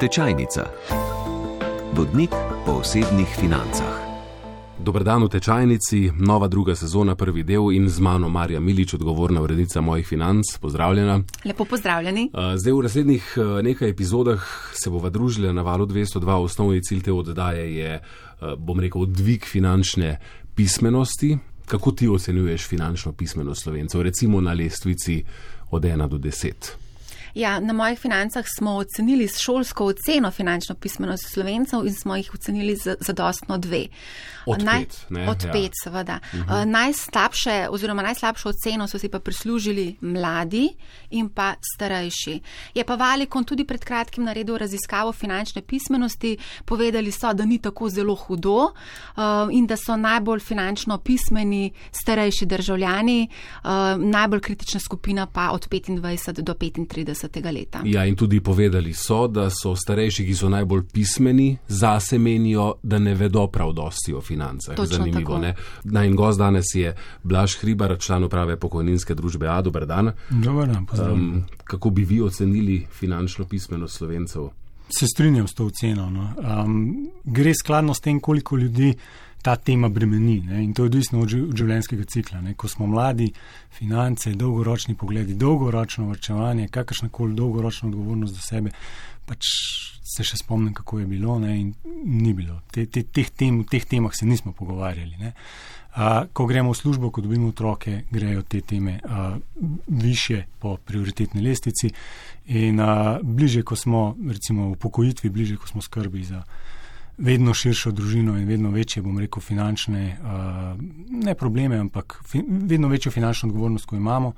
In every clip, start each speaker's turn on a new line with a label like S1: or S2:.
S1: Tečajnica. Vodnik po osebnih financah.
S2: Dobrodan v tečajnici, nova druga sezona, prvi del in z mano Marja Milič, odgovorna urednica mojih financ. Pozdravljena.
S3: Lepo pozdravljeni.
S2: Zdaj v naslednjih nekaj epizodah se bova družila na valu 202. Osnovni cilj te oddaje je, bom rekel, dvig finančne pismenosti. Kako ti ocenjuješ finančno pismenost slovencev, recimo na lestvici od 1 do 10?
S3: Ja, na mojih financah smo ocenili šolsko oceno finančno pismenost slovencev in smo jih ocenili zadostno dve.
S2: Od Naj, pet, ne?
S3: Od
S2: ja.
S3: pet, seveda. Uh -huh. Najslabše oziroma najslabšo oceno so si pa prislužili mladi in pa starejši. Je pa Valikon tudi pred kratkim naredil raziskavo finančne pismenosti. Povedali so, da ni tako zelo hudo uh, in da so najbolj finančno pismeni starejši državljani, uh, najbolj kritična skupina pa od 25 do 35 leta.
S2: Ja, in tudi povedali so, da so starejši, ki so najbolj pismeni, zase menijo, da ne vedo prav dosti o financah.
S3: Točno
S2: Zanimivo.
S3: tako.
S2: Ne? Naj in gost danes je Blaž Hribar, član uprave pokojninske družbe A. Dobar dan.
S4: Dobar dan, pozdravljen.
S2: Um, kako bi vi ocenili finančno pismenost slovencev?
S4: Se strinjam s to oceno. No. Um, gre skladno s tem, koliko ljudi ta tema bremeni. Ne? In to je odvisno od, od življenjskega cikla. Ne? Ko smo mladi, finance, dolgoročni pogledi, dolgoročno vrčevanje, kakršnakoli dolgoročna odgovornost za sebe, pač se še spomnim, kako je bilo ne? in ni bilo. Te, te, teh, tem, v teh temah se nismo pogovarjali. Ne? A, ko gremo v službo, ko dobimo otroke, grejo te teme a, više po prioritetni lestvici in a, bliže, ko smo recimo v pokojitvi, bliže, ko smo skrbi za vedno širšo družino in vedno večje, bom rekel, finančne, a, ne probleme, ampak vedno večjo finančno odgovornost, ko imamo,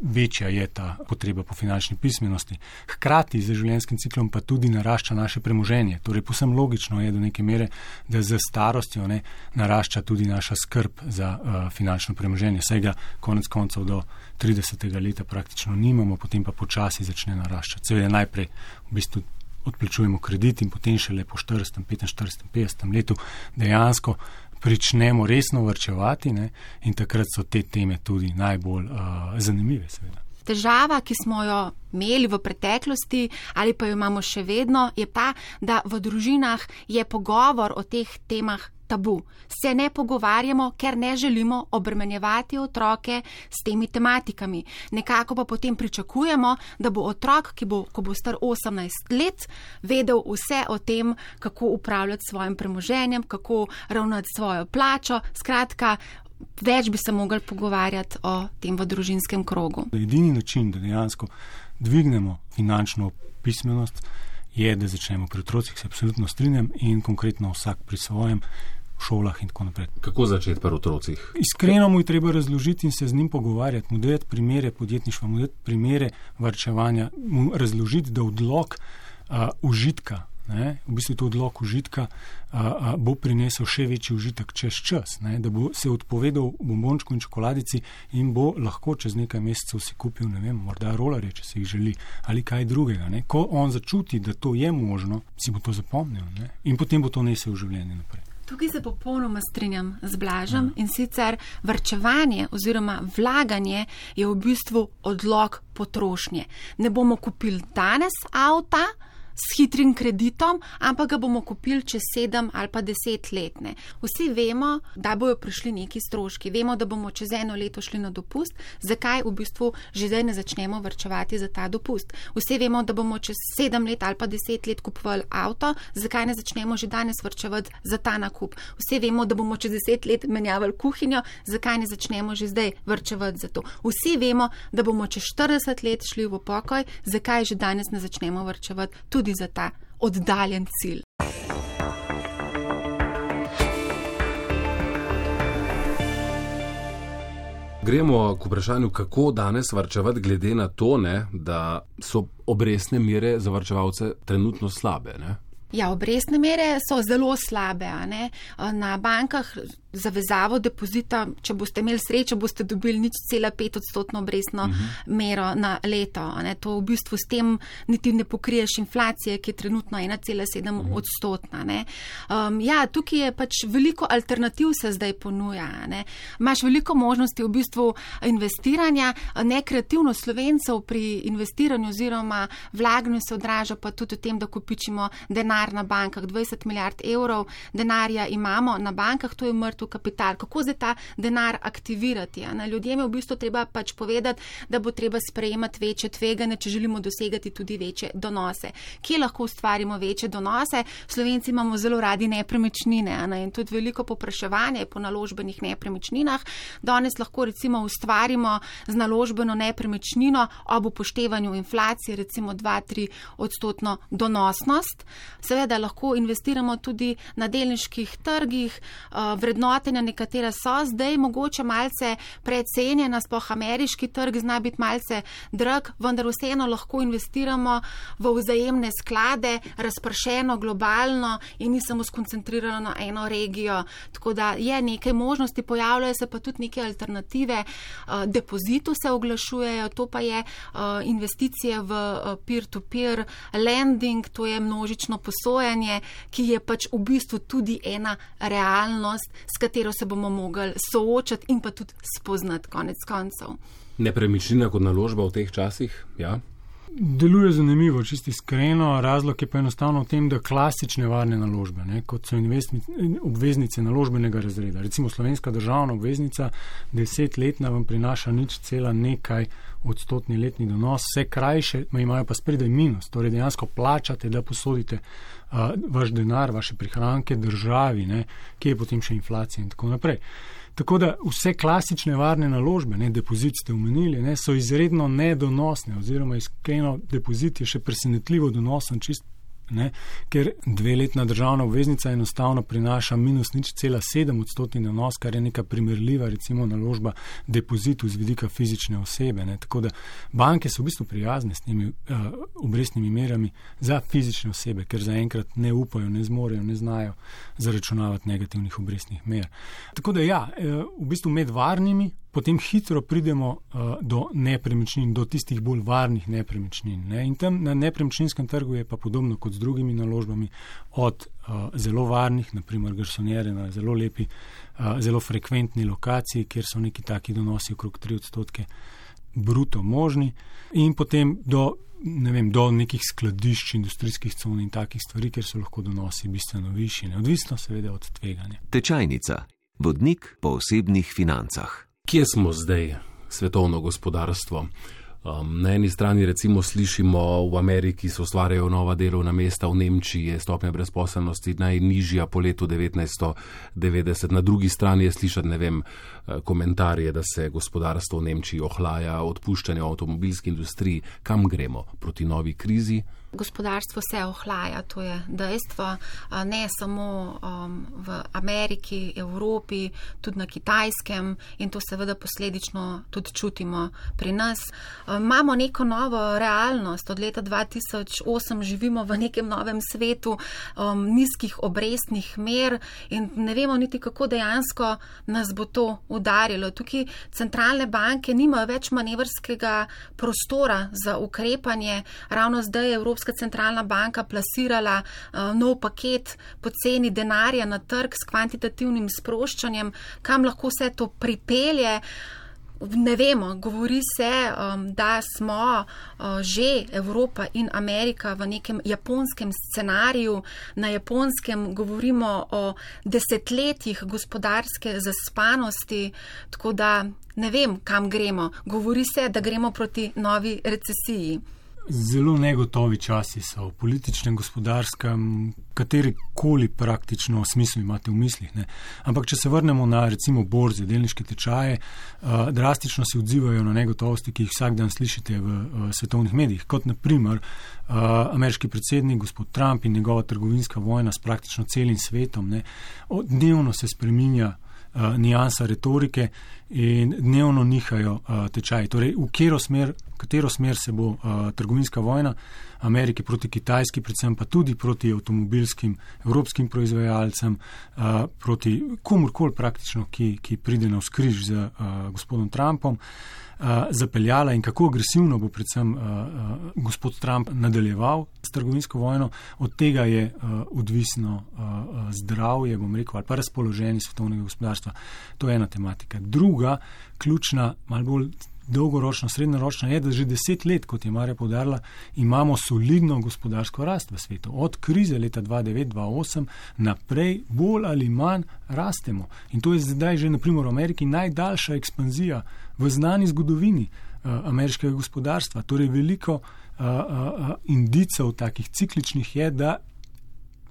S4: večja je ta potreba po finančni pismenosti. Hkrati z življenjskim ciklom pa tudi narašča naše premoženje. Torej, posem logično je do neke mere, da z starostjo ne, narašča tudi naša skrb za uh, finančno premoženje. Saj ga konec koncev do 30. leta praktično nimamo, potem pa počasi začne naraščati. Seveda najprej v bistvu odplačujemo kredit in potem šele po 40, 45, 50 letu dejansko pričnemo resno vrčevati ne, in takrat so te teme tudi najbolj uh, zanimive, seveda.
S3: Težava, ki smo jo imeli v preteklosti ali pa jo imamo še vedno, je ta, da v družinah je pogovor o teh temah tabu. Se ne pogovarjamo, ker ne želimo obremenjevati otroke s temi tematikami. Nekako pa potem pričakujemo, da bo otrok, ki bo, ko bo star 18 let, vedel vse o tem, kako upravljati svojim premoženjem, kako ravnati svojo plačo. Skratka, več bi se mogli pogovarjati o tem v družinskem krogu.
S4: Edini način, da dejansko dvignemo finančno pismenost, je, da začnemo pri otrocih, se absolutno strinjam in konkretno vsak pri svojem. V šolah in tako naprej.
S2: Kako začeti pri otrocih?
S4: Iskreno mu je treba razložiti in se z njim pogovarjati, mu dati primere podjetništva, mu dati primere varčevanja, mu razložiti, da odlog uh, užitka, ne, v bistvu to odlog užitka, uh, uh, bo prinesel še večji užitek čez čas, ne, da bo se odpovedal bombončku in čokoladici in bo lahko čez nekaj mesecev si kupil, ne vem, morda rolerje, če se jih želi, ali kaj drugega. Ne. Ko on začuti, da to je možno, si bo to zapomnil ne, in potem bo to nesel v življenje naprej.
S3: Tukaj se popolnoma strinjam z Blažem in sicer vrčevanje oziroma vlaganje je v bistvu odlog potrošnje. Ne bomo kupili danes avta s hitrim kreditom, ampak ga bomo kupili čez sedem ali pa deset let. Ne. Vsi vemo, da bojo prišli neki stroški, vemo, da bomo čez eno leto šli na dopust, zakaj v bistvu že zdaj ne začnemo vrčevati za ta dopust. Vsi vemo, da bomo čez sedem let ali pa deset let kupovali avto, zakaj ne začnemo že danes vrčevati za ta nakup. Vsi vemo, da bomo čez deset let menjavali kuhinjo, zakaj ne začnemo že zdaj vrčevati za to. Vsi vemo, da bomo čez 40 let šli v pokoj, zakaj že danes ne začnemo vrčevati tudi za ta oddaljen cilj.
S2: Gremo k vprašanju, kako danes varčevati, glede na to, ne, da so obrestne mere za varčevalce trenutno slabe. Ne?
S3: Ja, obrestne mere so zelo slabe. ne. Na bankah zavezavo depozita, če boste imeli srečo, boste dobili nič cela pet odstotno obrestno uh -huh. mero na leto. Ne. To v bistvu s tem niti ne pokriješ inflacije, ki je trenutno 1,7 uh -huh. odstotna. Um, ja, tukaj je pač veliko alternativ se zdaj ponuja. Ne. Imaš veliko možnosti v bistvu investiranja, nekreativno slovencev pri investiranju oziroma vlaganju se odraža pa tudi v tem, da kupičimo denar na bankah. 20 milijard evrov denarja imamo na bankah, to je mrtvo v kapital, kako zdaj ta denar aktivirati. Na ljudem je v bistvu treba pač povedati, da bo treba sprejemati večje tvegane, če želimo dosegati tudi večje donose. Kje lahko ustvarimo večje donose? Slovenci imamo zelo radi nepremičnine ne? in tudi veliko popraševanje po naložbenih nepremičninah. Danes lahko recimo ustvarimo z naložbeno nepremičnino ob upoštevanju inflacije recimo 2-3 odstotno donosnost. Seveda lahko investiramo tudi na delniških trgih, vredno vrednotenja, nekatera so zdaj mogoče malce precenjena, spoh ameriški trg zna biti malce drag, vendar vseeno lahko investiramo v vzajemne sklade, razpršeno globalno in ni samo skoncentrirano na eno regijo. Tako da je nekaj možnosti, pojavljajo se pa tudi neke alternative, uh, depozitu se oglašujejo, to pa je uh, investicije v uh, peer-to-peer lending, to je množično posojanje, ki je pač v bistvu tudi ena realnost, s katero se bomo mogli soočati in pa tudi spoznati konec koncev.
S2: Nepremičnina kot naložba v teh časih, ja.
S4: Deluje zanimivo, čisti iskreno. Razlog je pa enostavno v tem, da klasične varne naložbe, ne, kot so obveznice naložbenega razreda, recimo slovenska državna obveznica, desetletna vam prinaša nič cela nekaj odstotni letni donos, vse krajše imajo pa spredaj minus, torej dejansko plačate, da posodite uh, vaš denar, vaše prihranke državi, ne, kje je potem še inflacija in tako naprej. Tako da vse klasične varne naložbe, ne depozit ste omenili, ne, so izredno nedonosne oziroma iskreno depozit je še presenetljivo donosen čist ne, ker dveletna državna obveznica enostavno prinaša minus nič cela sedem odstotni nanos, kar je neka primerljiva recimo naložba depozitu z vidika fizične osebe. Ne. Tako da banke so v bistvu prijazne s temi uh, obrestnimi merami za fizične osebe, ker zaenkrat ne upajo, ne zmorejo, ne znajo zaračunavati negativnih obrestnih mer. Tako da ja, uh, v bistvu med varnimi potem hitro pridemo uh, do nepremičnin, do tistih bolj varnih nepremičnin. Ne? In tam na nepremičninskem trgu je pa podobno kot z drugimi naložbami, od uh, zelo varnih, naprimer garsonjere na zelo lepi, uh, zelo frekventni lokaciji, kjer so neki taki donosi okrog 3 odstotke bruto možni, in potem do. Ne vem, do nekih skladišč, industrijskih con in takih stvari, kjer so lahko donosi bistveno višji, neodvisno seveda od tveganja.
S1: Tečajnica, vodnik po osebnih financah
S2: kje smo zdaj, svetovno gospodarstvo? Um, na eni strani recimo slišimo, v Ameriki se ustvarjajo nova delovna mesta, v Nemčiji je stopnja brezposelnosti najnižja po letu 1990, na drugi strani je slišati, ne vem, eh, komentarje, da se gospodarstvo v Nemčiji ohlaja, odpuščanje v avtomobilski industriji, kam gremo proti novi krizi.
S3: Gospodarstvo se ohlaja, to je dejstvo, ne samo um, v Ameriki, Evropi, tudi na Kitajskem in to seveda posledično tudi čutimo pri nas. Um, imamo neko novo realnost, od leta 2008 živimo v nekem novem svetu um, nizkih obrestnih mer in ne vemo niti, kako dejansko nas bo to udarilo. Tukaj centralne banke nimajo več manevrskega prostora za ukrepanje, ravno zdaj je Evropska Evropska centralna banka plasirala uh, nov paket poceni denarja na trg s kvantitativnim sproščanjem, kam lahko vse to pripelje. Ne vemo, govori se, um, da smo uh, že Evropa in Amerika v nekem japonskem scenariju. Na japonskem govorimo o desetletjih gospodarske zaspanosti, tako da ne vem, kam gremo. Govori se, da gremo proti novi recesiji.
S4: Zelo negotovi časi so v političnem, gospodarskem, kateri koli praktično smislu imate v mislih. Ne. Ampak, če se vrnemo na recimo borze, delniške tečaje, uh, drastično se odzivajo na negotovosti, ki jih vsak dan slišite v uh, svetovnih medijih, kot naprimer uh, ameriški predsednik gospod Trump in njegova trgovinska vojna s praktično celim svetom. Ne. Dnevno se spreminja uh, nijansa retorike in dnevno nihajo uh, tečaji. Torej, v katero smer, katero smer se bo uh, trgovinska vojna Amerike proti Kitajski, predvsem pa tudi proti avtomobilskim evropskim proizvajalcem, uh, proti komorkoli praktično, ki, ki pride na vzkriž z uh, gospodom Trumpom. Uh, zapeljala in kako agresivno bo predvsem uh, uh, gospod Trump nadaljeval s trgovinsko vojno, od tega je uh, odvisno uh, zdravje, bom rekel, ali pa razpoloženje svetovnega gospodarstva. To je ena tematika. Druga, ključna, malo bolj dolgoročna, srednjeročna je, da že deset let, kot je Marja podarila, imamo solidno gospodarsko rast v svetu. Od krize leta 2009-2008 naprej bolj ali manj rastemo. In to je zdaj že naprimer v Ameriki najdaljša ekspanzija v znani zgodovini uh, ameriškega gospodarstva. Torej veliko uh, uh, indicov takih cikličnih je, da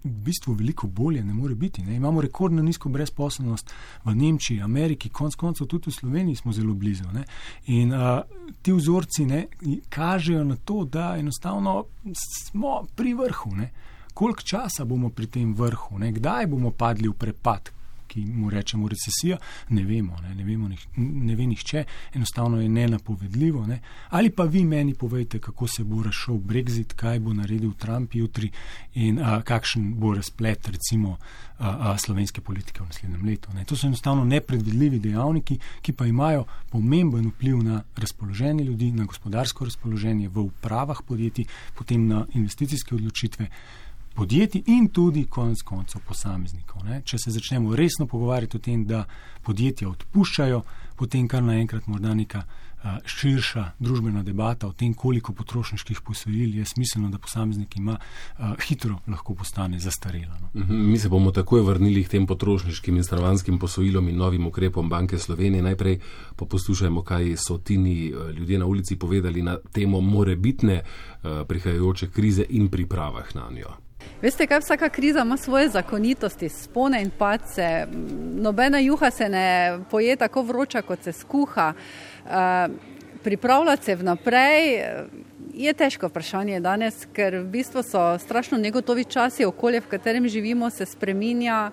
S4: v bistvu veliko bolje ne more biti. Ne. Imamo rekordno nizko brezposobnost v Nemčiji, Ameriki, konc koncev tudi v Sloveniji smo zelo blizu. Ne. In a, ti vzorci ne, kažejo na to, da enostavno smo pri vrhu. Ne. Koliko časa bomo pri tem vrhu, ne? kdaj bomo padli v prepad, ki mu rečemo recesija, ne vemo, ne, ne, vemo, ne ve nihče, enostavno je nenapovedljivo. Ne. Ali pa vi meni povejte, kako se bo razšel Brexit, kaj bo naredil Trump jutri in a, kakšen bo razplet recimo a, a, slovenske politike v naslednjem letu. Ne. To so enostavno nepredvidljivi dejavniki, ki pa imajo pomemben vpliv na razpoloženje ljudi, na gospodarsko razpoloženje v upravah podjetij, potem na investicijske odločitve podjetij in tudi konec koncev posameznikov. Ne. Če se začnemo resno pogovarjati o tem, da podjetja odpuščajo, potem kar naenkrat morda neka širša družbena debata o tem, koliko potrošniških posojil je smiselno, da posameznik ima, hitro lahko postane zastarela. No.
S2: Mhm, mi se bomo takoj vrnili k tem potrošniškim in stanovanskim posojilom in novim ukrepom Banke Slovenije. Najprej pa poslušajmo, kaj so tini ljudje na ulici povedali na temo morebitne prihajajoče krize in pripravah na njo.
S5: Veste, kaj vsaka kriza ima svoje zakonitosti, spone in pace. Nobena juha se ne poje tako vroča, kot se skuha. Eh, pripravljati se vnaprej eh, je težko vprašanje danes, ker v bistvu so strašno negotovi časi, okolje, v katerem živimo, se spreminja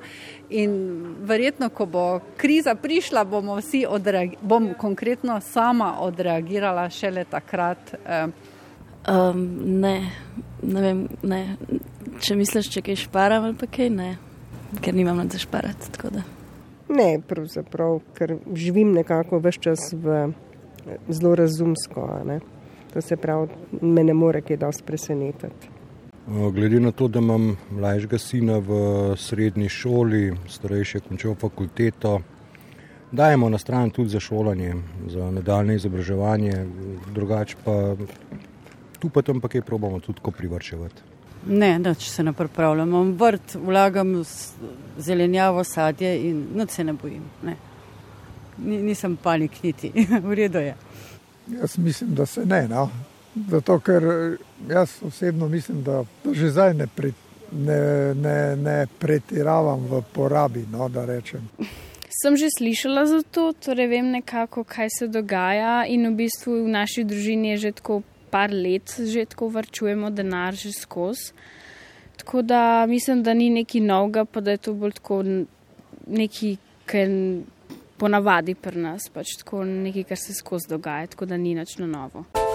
S5: in verjetno, ko bo kriza prišla, bomo vsi odreagirali, bom konkretno sama odreagirala šele takrat.
S6: Um, ne, ne vem, ne če misliš, če kaj šparam ali pa kaj ne, ker nimam nad zašparati.
S7: Ne, pravzaprav, ker živim nekako vse čas v zelo razumsko. To se pravi, me ne more kaj dosti presenetiti.
S8: Glede na to, da imam mlajšega sina v srednji šoli, starejši je končal fakulteto, dajemo na stran tudi za šolanje, za nadaljne izobraževanje, drugače pa tu pa tam pa kaj probamo tudi ko privrčevati.
S5: Ne, noč se ne pripravljam. Imam vrt, vlagam zelenjavo, sadje in noč se ne bojim. Ne. Nisem panik niti, v redu je.
S9: Jaz mislim, da se ne. No. Zato, ker jaz osebno mislim, da že zdaj ne, pre, ne, ne, ne pretiravam v porabi. No,
S10: Sem že slišala za to, torej vem nekako, kaj se dogaja, in v bistvu v naši družini je že tako par let že tako vrčujemo denar že skozi. Tako da mislim, da ni neki novega, pa da je to bolj tako neki, kar ponavadi pri nas, pač tako nekaj, kar se skozi dogaja, tako da ni nič na novo.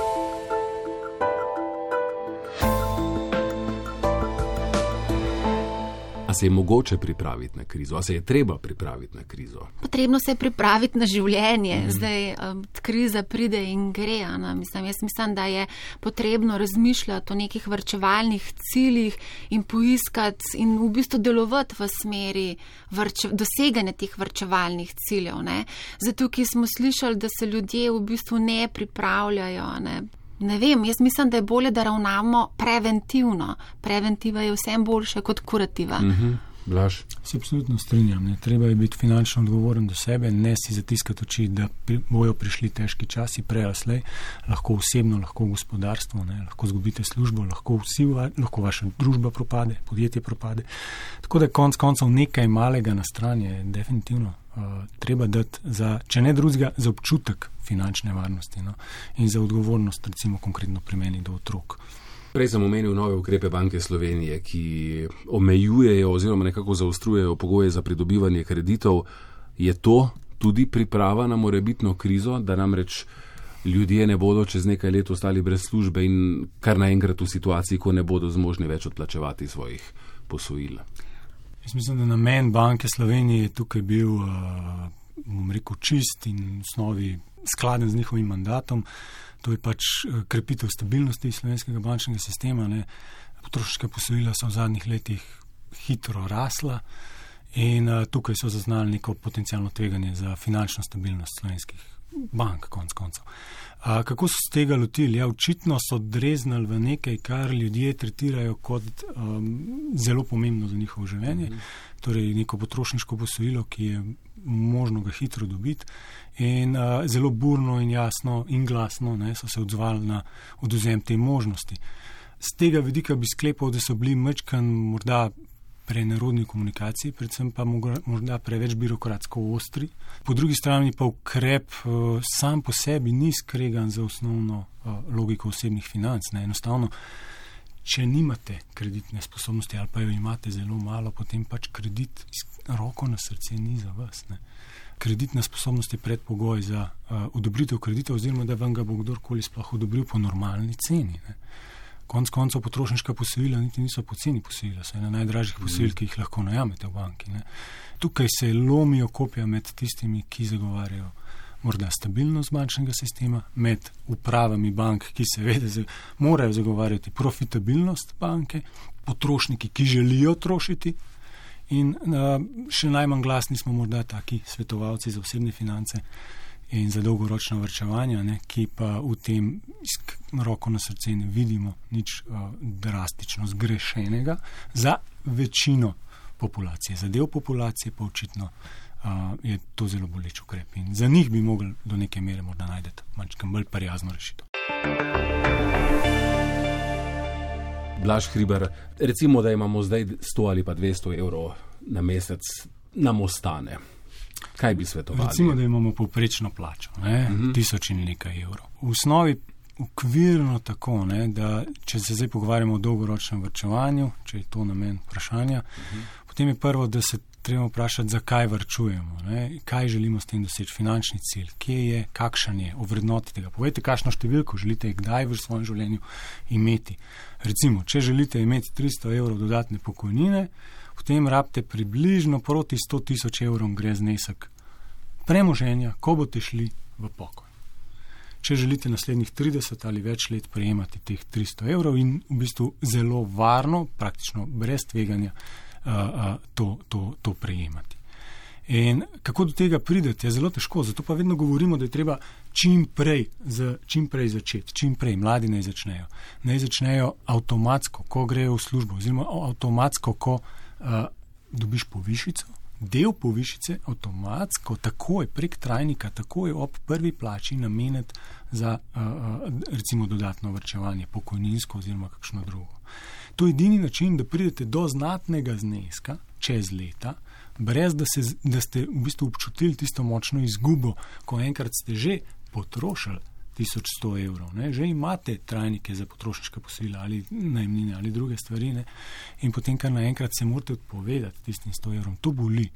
S2: A se je mogoče pripraviti na krizo, a se je treba pripraviti na krizo?
S3: Potrebno se je pripraviti na življenje. Mm. Zdaj um, kriza pride in gre. Mislim, jaz mislim, da je potrebno razmišljati o nekih vrčevalnih ciljih in poiskati in v bistvu delovati v smeri vrče, doseganja teh vrčevalnih ciljev. Ne. Zato, ki smo slišali, da se ljudje v bistvu ne pripravljajo. Ne. Ne vem, jaz mislim, da je bolje, da ravnamo preventivno. Preventiva je vsem boljša kot kurativa. Mm -hmm.
S2: Blaž.
S4: Se absolutno strinjam. Ne. Treba je biti finančno odgovoren do sebe, ne si zatiskati oči, da bojo prišli težki časi, prej ali slej, lahko osebno, lahko gospodarstvo, ne. lahko zgubite službo, lahko vsi, lahko vaša družba propade, podjetje propade. Tako da konc koncev nekaj malega na stran je definitivno uh, treba dati, za, če ne drugega, za občutek finančne varnosti no? in za odgovornost, recimo konkretno pri meni do otrok.
S2: Prej sem omenil nove ukrepe Banke Slovenije, ki omejujejo oziroma nekako zaostrujejo pogoje za pridobivanje kreditov. Je to tudi priprava na morebitno krizo, da namreč ljudje ne bodo čez nekaj let ostali brez službe in kar naenkrat v situaciji, ko ne bodo zmožni več odplačevati svojih posojil.
S4: Jaz mislim, da namen Banke Slovenije je tukaj bil, bom rekel, čist in v osnovi skladen z njihovim mandatom. To je pač krepitev stabilnosti slovenskega bančnega sistema. Ne. Potrošniška posojila so v zadnjih letih hitro rasla in tukaj so zaznali neko potencijalno tveganje za finančno stabilnost slovenskih bank, konc koncev. A, kako so se tega lotili? Ja, očitno so dreznali v nekaj, kar ljudje tretirajo kot um, zelo pomembno za njihovo življenje, mm -hmm. torej neko potrošniško posojilo, ki je možno ga hitro dobiti. In uh, zelo burno in jasno in glasno ne, so se odzvali na oduzem te možnosti. Z tega vidika bi sklepal, da so bili mečkan morda prenerodni komunikaciji, predvsem pa morda preveč birokratsko ostri. Po drugi strani pa ukrep uh, sam po sebi ni skregan za osnovno uh, logiko osebnih financ. Ne. Enostavno, če nimate kreditne sposobnosti ali pa jo imate zelo malo, potem pač kredit roko na srce ni za vas. Ne. Kreditna sposobnost je predpogoj za uh, odobritev kredita oziroma da vam ga bo kdorkoli sploh odobril po normalni ceni. Ne. Konec koncev potrošniška posojila niti niso poceni posojila, so ena najdražjih mm. posojil, ki jih lahko najamete v banki. Ne. Tukaj se lomijo kopja med tistimi, ki zagovarjajo morda stabilnost bančnega sistema, med upravami bank, ki seveda morajo zagovarjati profitabilnost banke, potrošniki, ki želijo trošiti. In uh, še najmanj glasni smo morda taki svetovalci za osebne finance, in za dolgoročno vrčevanje, ne, ki pa v tem roko na srce ne vidimo nič uh, drastično zgrešenega za večino populacije. Za del populacije pa očitno uh, je to zelo boleč ukrep in za njih bi mogli do neke mere morda najti malčkam bolj prijazno rešitev.
S2: Blaž Hriber, recimo, da imamo zdaj 100 ali pa 200 evrov na mesec, nam ostane. Kaj bi svetovali?
S4: Recimo, da imamo povprečno plačo, ne, uh mhm. -huh. tisoč in nekaj evrov. V osnovi ukvirno tako, ne, da če se zdaj pogovarjamo o dolgoročnem vrčevanju, če je to namen vprašanja, uh mhm. -huh. potem je prvo, da se treba vprašati, zakaj vrčujemo, ne, kaj želimo s tem doseči, finančni cilj, kje je, kakšen je, ovrednoti tega. Povejte, kakšno številko želite kdaj v svojem življenju imeti. Recimo, če želite imeti 300 evrov dodatne pokojnine, potem rabite približno proti 100 tisoč evrom gre znesek premoženja, ko boste šli v pokoj. Če želite naslednjih 30 ali več let prejemati teh 300 evrov in v bistvu zelo varno, praktično brez tveganja, to, to, to prejemati. In kako do tega pridete, je zelo težko, zato pa vedno govorimo, da je treba čim prej, z, čim prej začeti, čim prej mladi naj začnejo. Naj začnejo avtomatsko, ko grejo v službo, oziroma avtomatsko, ko uh, dobiš povišico, del povišice avtomatsko, takoj prek trajnika, takoj ob prvi plači nameniti za uh, recimo dodatno vrčevanje, pokojninsko oziroma kakšno drugo. To je edini način, da pridete do znatnega zneska čez leta, brez da, se, da ste v bistvu občutili tisto močno izgubo, ko enkrat ste že potrošili 1100 evrov. Ne? Že imate trajnike za potrošniške posojila ali najmnine ali druge stvari ne? in potem kar naenkrat se morate odpovedati tistim 100 evrom. To boli.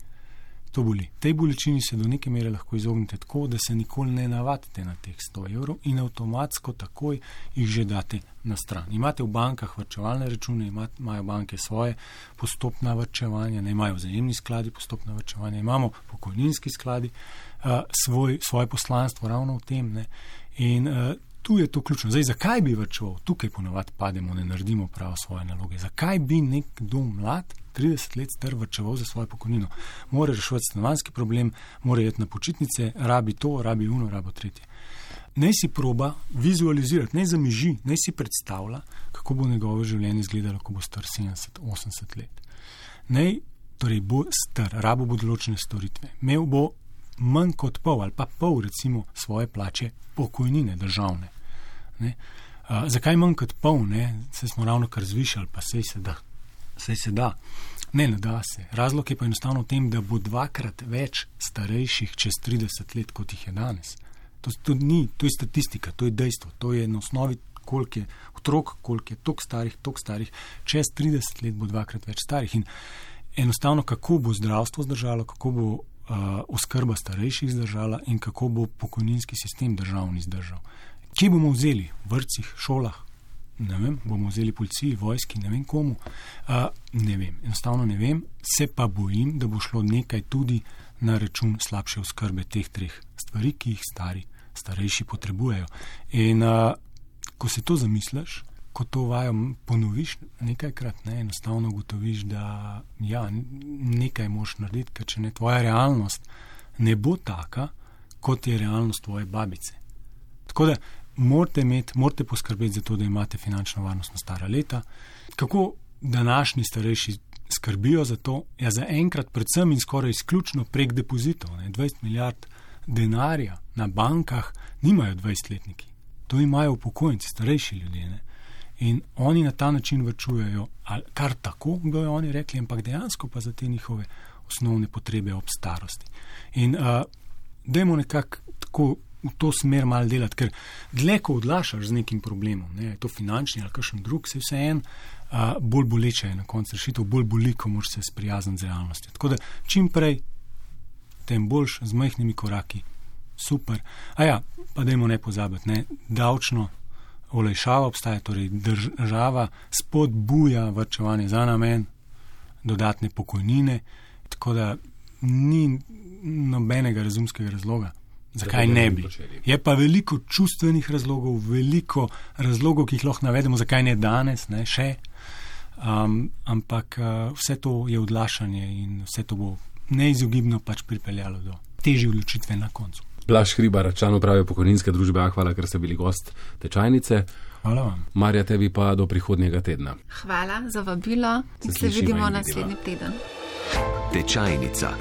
S4: To boli. Tej bolečini se do neke mere lahko izognete tako, da se nikoli ne navadite na teh 100 evrov in avtomatsko takoj jih že date na stran. Imate v bankah vrčevalne račune, imajo banke svoje postopna vrčevanja, ne imajo vzajemni skladi postopna vrčevanja, imamo pokojninski skladi uh, svoj, svoje poslanstvo ravno v tem. Ne? In uh, tu je to ključno. Zdaj, zakaj bi vrčeval? Tukaj ponovadi pademo, ne naredimo prav svoje naloge. Zakaj bi nekdo mlad, 30 let star, vrčeval za svojo pokojnino? Mora rešiti stanovanski problem, mora iti na počitnice, rabi to, rabi uno, rabi tretje. Naj si proba vizualizirati, naj zamiži, naj si predstavlja, kako bo njegovo življenje izgledalo, ko bo star 70-80 let. Naj torej bo star, rabo bo določene storitve, imel bo manj kot pol ali pa pol recimo svoje plače pokojnine državne. Ne? A, zakaj manj kot pol, ne? se smo ravno kar zvišali, pa sej se da. Sej se da. Ne, ne da se. Razlog je pa enostavno v tem, da bo dvakrat več starejših čez 30 let, kot jih je danes. To, to, ni, to je statistika, to je dejstvo, to je na osnovi, koliko je otrok, koliko je tok starih, tok starih, čez 30 let bo dvakrat več starih. In enostavno, kako bo zdravstvo zdržalo, kako bo uh, oskrba starejših zdržala in kako bo pokojninski sistem državni zdržal. Kje bomo vzeli? V vrtcih, šolah? Ne vem, bomo vzeli policiji, vojski, ne vem komu. Uh, ne vem, enostavno ne vem, se pa bojim, da bo šlo nekaj tudi na račun slabše oskrbe teh treh stvari, ki jih stari, starejši potrebujejo. In uh, ko si to zamisliš, ko to vajo ponoviš nekajkrat, ne, enostavno ugotoviš, da ja, nekaj moš narediti, ker če ne tvoja realnost ne bo taka, kot je realnost tvoje babice. Tako da morate, imeti, morate poskrbeti za to, da imate finančno varnost na stara leta. Kako današnji starejši skrbijo za to? Ja, za enkrat, predvsem in skoraj izključno prek depozitov. Ne, 20 milijard denarja na bankah nimajo 20-letniki. To imajo upokojenci, starejši ljudje. Ne. In oni na ta način vrčujejo, kar tako bojo oni rekli, ampak dejansko pa za te njihove osnovne potrebe ob starosti. In uh, dajmo nekako tako v to smer malo delati, ker dlje, ko odlašaš z nekim problemom, ne, to finančni ali kakšen drug, se vse en, uh, bolj boleče je na koncu rešitev, bolj boli, ko moraš se sprijazniti z realnostjo. Tako da čim prej, tem boljš, z majhnimi koraki, super. A ja, pa dajmo ne pozabiti, ne, davčno olajšava obstaja, torej država spodbuja vrčevanje za namen, dodatne pokojnine, tako da ni nobenega razumskega razloga. Zakaj ne bi? Je pa veliko čustvenih razlogov, veliko razlogov, ki jih lahko navedemo, zakaj ne danes, ne še. Um, ampak uh, vse to je odlašanje in vse to bo neizogibno pač pripeljalo do težje odločitve na koncu.
S2: Blaž Hribar, član uprave pokojninske družbe, hvala, ker ste bili gost tečajnice.
S4: Hvala vam.
S2: Marja, tebi pa do prihodnjega tedna.
S3: Hvala za vabilo in se, se vidimo naslednji teden.
S1: Tečajnica.